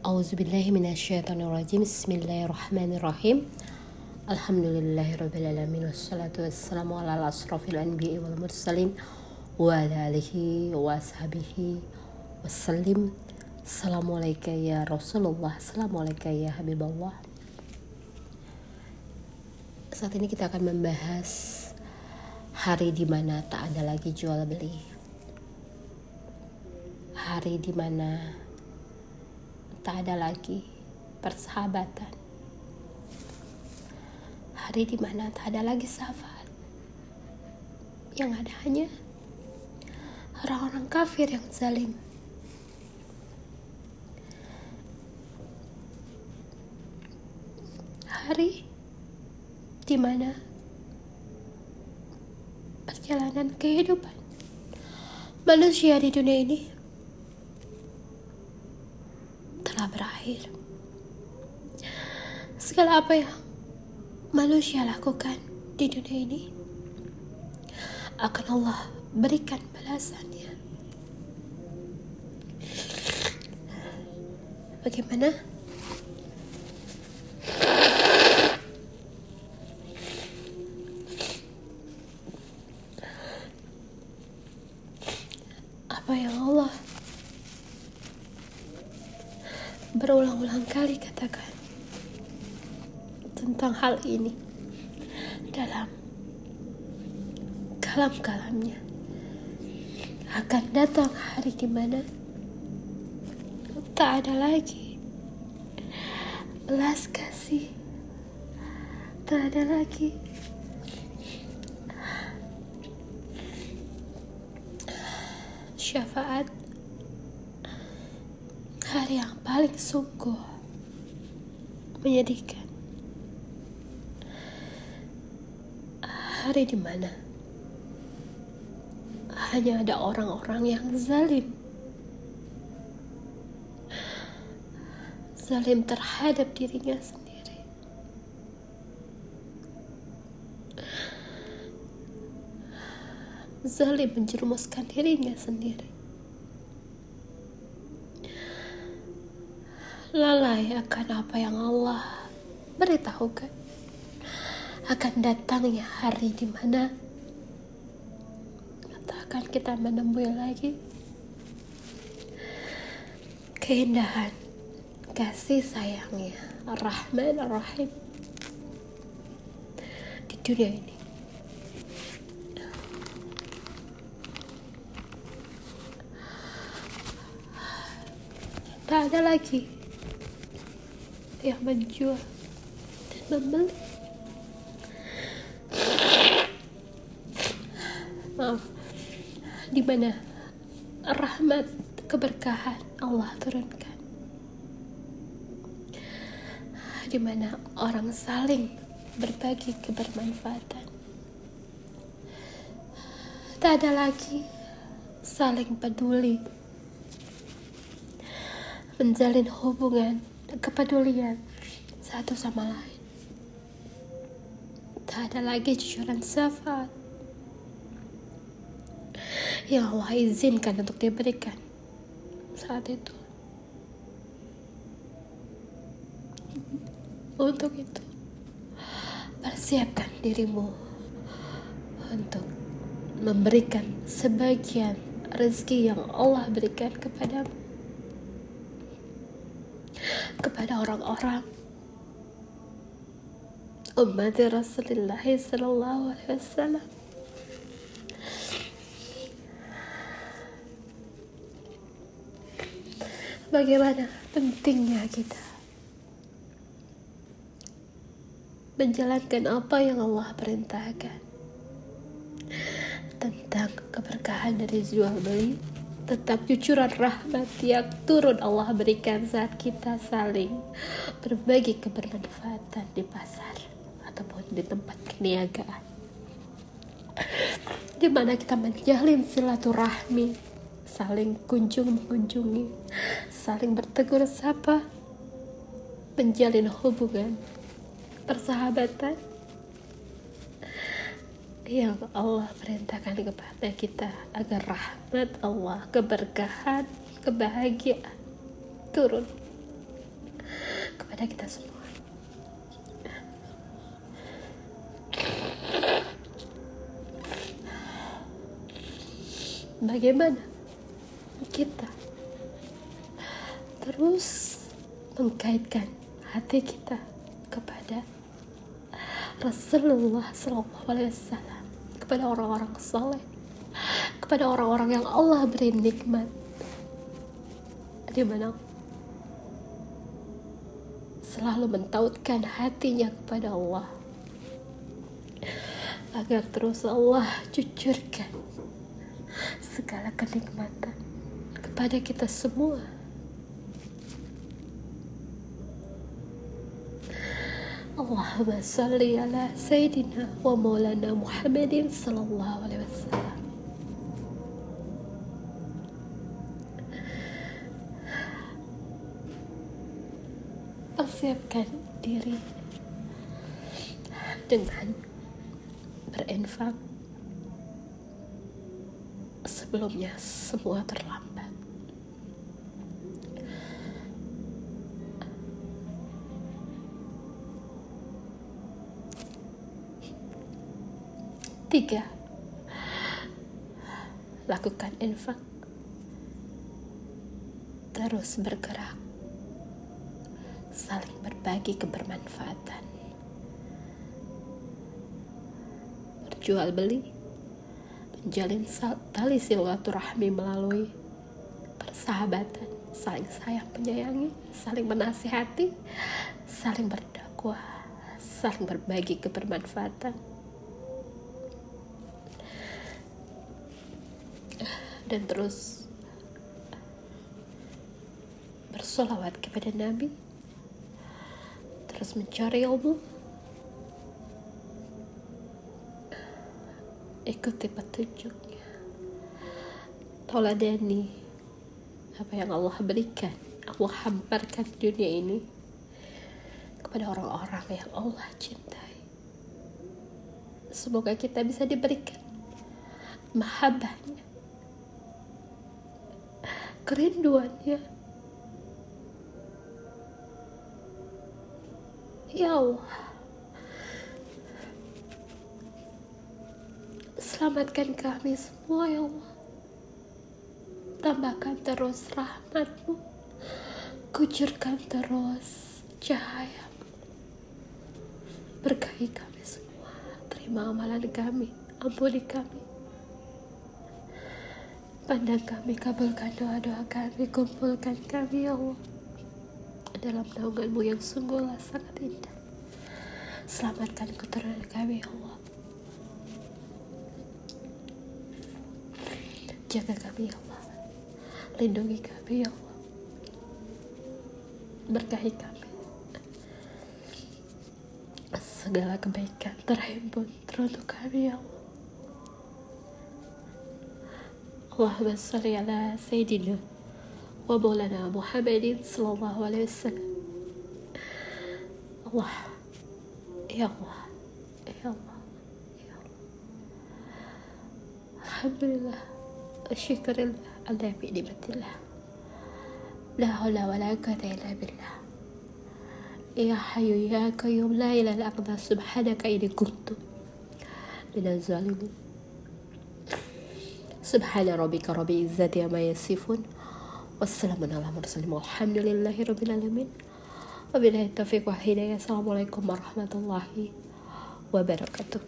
Auzubillahiminasyaitonirrajim Bismillahirrahmanirrahim. Alhamdulillahirrabbilalamin Wassalatu wassalamu ala asrafil anbiya wal mursalin Wa alihi wa ashabihi Wassalim. Assalamualaikum ya Rasulullah Assalamualaikum ya Habibullah. Saat ini kita akan membahas Hari di mana tak ada lagi jual beli. Hari di mana tak ada lagi persahabatan. Hari di mana tak ada lagi sahabat. Yang ada hanya orang-orang kafir yang zalim. Hari di mana perjalanan kehidupan manusia di dunia ini telah berakhir. Segala apa yang manusia lakukan di dunia ini akan Allah berikan balasannya. Bagaimana? Apa yang Allah berulang-ulang kali katakan tentang hal ini dalam kalam-kalamnya. Akan datang hari di mana tak ada lagi belas kasih. Tak ada lagi syafaat hari yang paling sungguh menyedihkan. Hari di mana hanya ada orang-orang yang zalim. Zalim terhadap dirinya sendiri. Zalim menjerumuskan dirinya sendiri. Lalai akan apa yang Allah beritahukan. Akan datangnya hari di mana akan kita menemui lagi keindahan kasih sayangnya Rahman Rahim di dunia ini. Tak ada lagi yang menjual dan membeli. Maaf, di mana rahmat keberkahan Allah turunkan, di mana orang saling berbagi kebermanfaatan. Tak ada lagi saling peduli, menjalin hubungan kepedulian satu sama lain. Tak ada lagi cucuran syafaat yang Allah izinkan untuk diberikan saat itu. Untuk itu, persiapkan dirimu untuk memberikan sebagian rezeki yang Allah berikan kepadamu kepada orang-orang. Umat Rasulullah Sallallahu Alaihi Wasallam. Bagaimana pentingnya kita menjalankan apa yang Allah perintahkan? Tentang keberkahan dari jual beli tetap cucuran rahmat yang turun. Allah berikan saat kita saling berbagi kebermanfaatan di pasar ataupun di tempat perniagaan. Di mana kita menjalin silaturahmi saling kunjung mengunjungi saling bertegur sapa menjalin hubungan persahabatan yang Allah perintahkan kepada kita agar rahmat Allah, keberkahan, kebahagiaan turun kepada kita semua. Bagaimana kita terus mengkaitkan hati kita kepada Rasulullah Wasallam kepada orang-orang soleh. Kepada orang-orang yang Allah beri nikmat. Di mana selalu mentautkan hatinya kepada Allah agar terus Allah cucurkan segala kenikmatan kepada kita semua Allahumma salli ala Sayyidina wa maulana Muhammadin sallallahu alaihi wasallam. Persiapkan diri dengan berinfak sebelumnya semua terlambat tiga. Lakukan infak. Terus bergerak. Saling berbagi kebermanfaatan. Berjual beli, menjalin tali silaturahmi melalui persahabatan, saling sayang menyayangi, saling menasihati, saling berdakwah, saling berbagi kebermanfaatan. Dan terus bersolawat kepada Nabi. Terus mencari ilmu. Ikuti petunjuknya. Toladani apa yang Allah berikan Allah hamparkan dunia ini kepada orang-orang yang Allah cintai. Semoga kita bisa diberikan mahabbahnya kerinduannya. Ya Allah. Selamatkan kami semua ya Allah. Tambahkan terus rahmatmu. Kucurkan terus cahayamu Berkahi kami semua. Terima amalan kami. Ampuni kami Pandang kami, kabulkan doa-doa kami Kumpulkan kami ya Allah dalam naunganmu yang sungguhlah sangat indah. Selamatkan keturunan kami, ya Allah. Jaga kami, ya Allah. Lindungi kami, ya Allah. Berkahi kami. Segala kebaikan terhimpun teruntuk kami, ya Allah. Allahumma salli ala Sayyidina ومولانا محمد صلى الله عليه وسلم. الله يا الله يا الله يا الله. الحمد لله الشكر لله على بنعمة الله. لا حول ولا قوة إلا بالله. يا حي يا قيوم لا إله إلا أنت سبحانك إني كنت من الظالمين. سبحان ربك رب العزة عما يصفون. والسلام على المرسلين والحمد لله رب العالمين. وبالله التوفيق والهداية. السلام عليكم ورحمة الله وبركاته.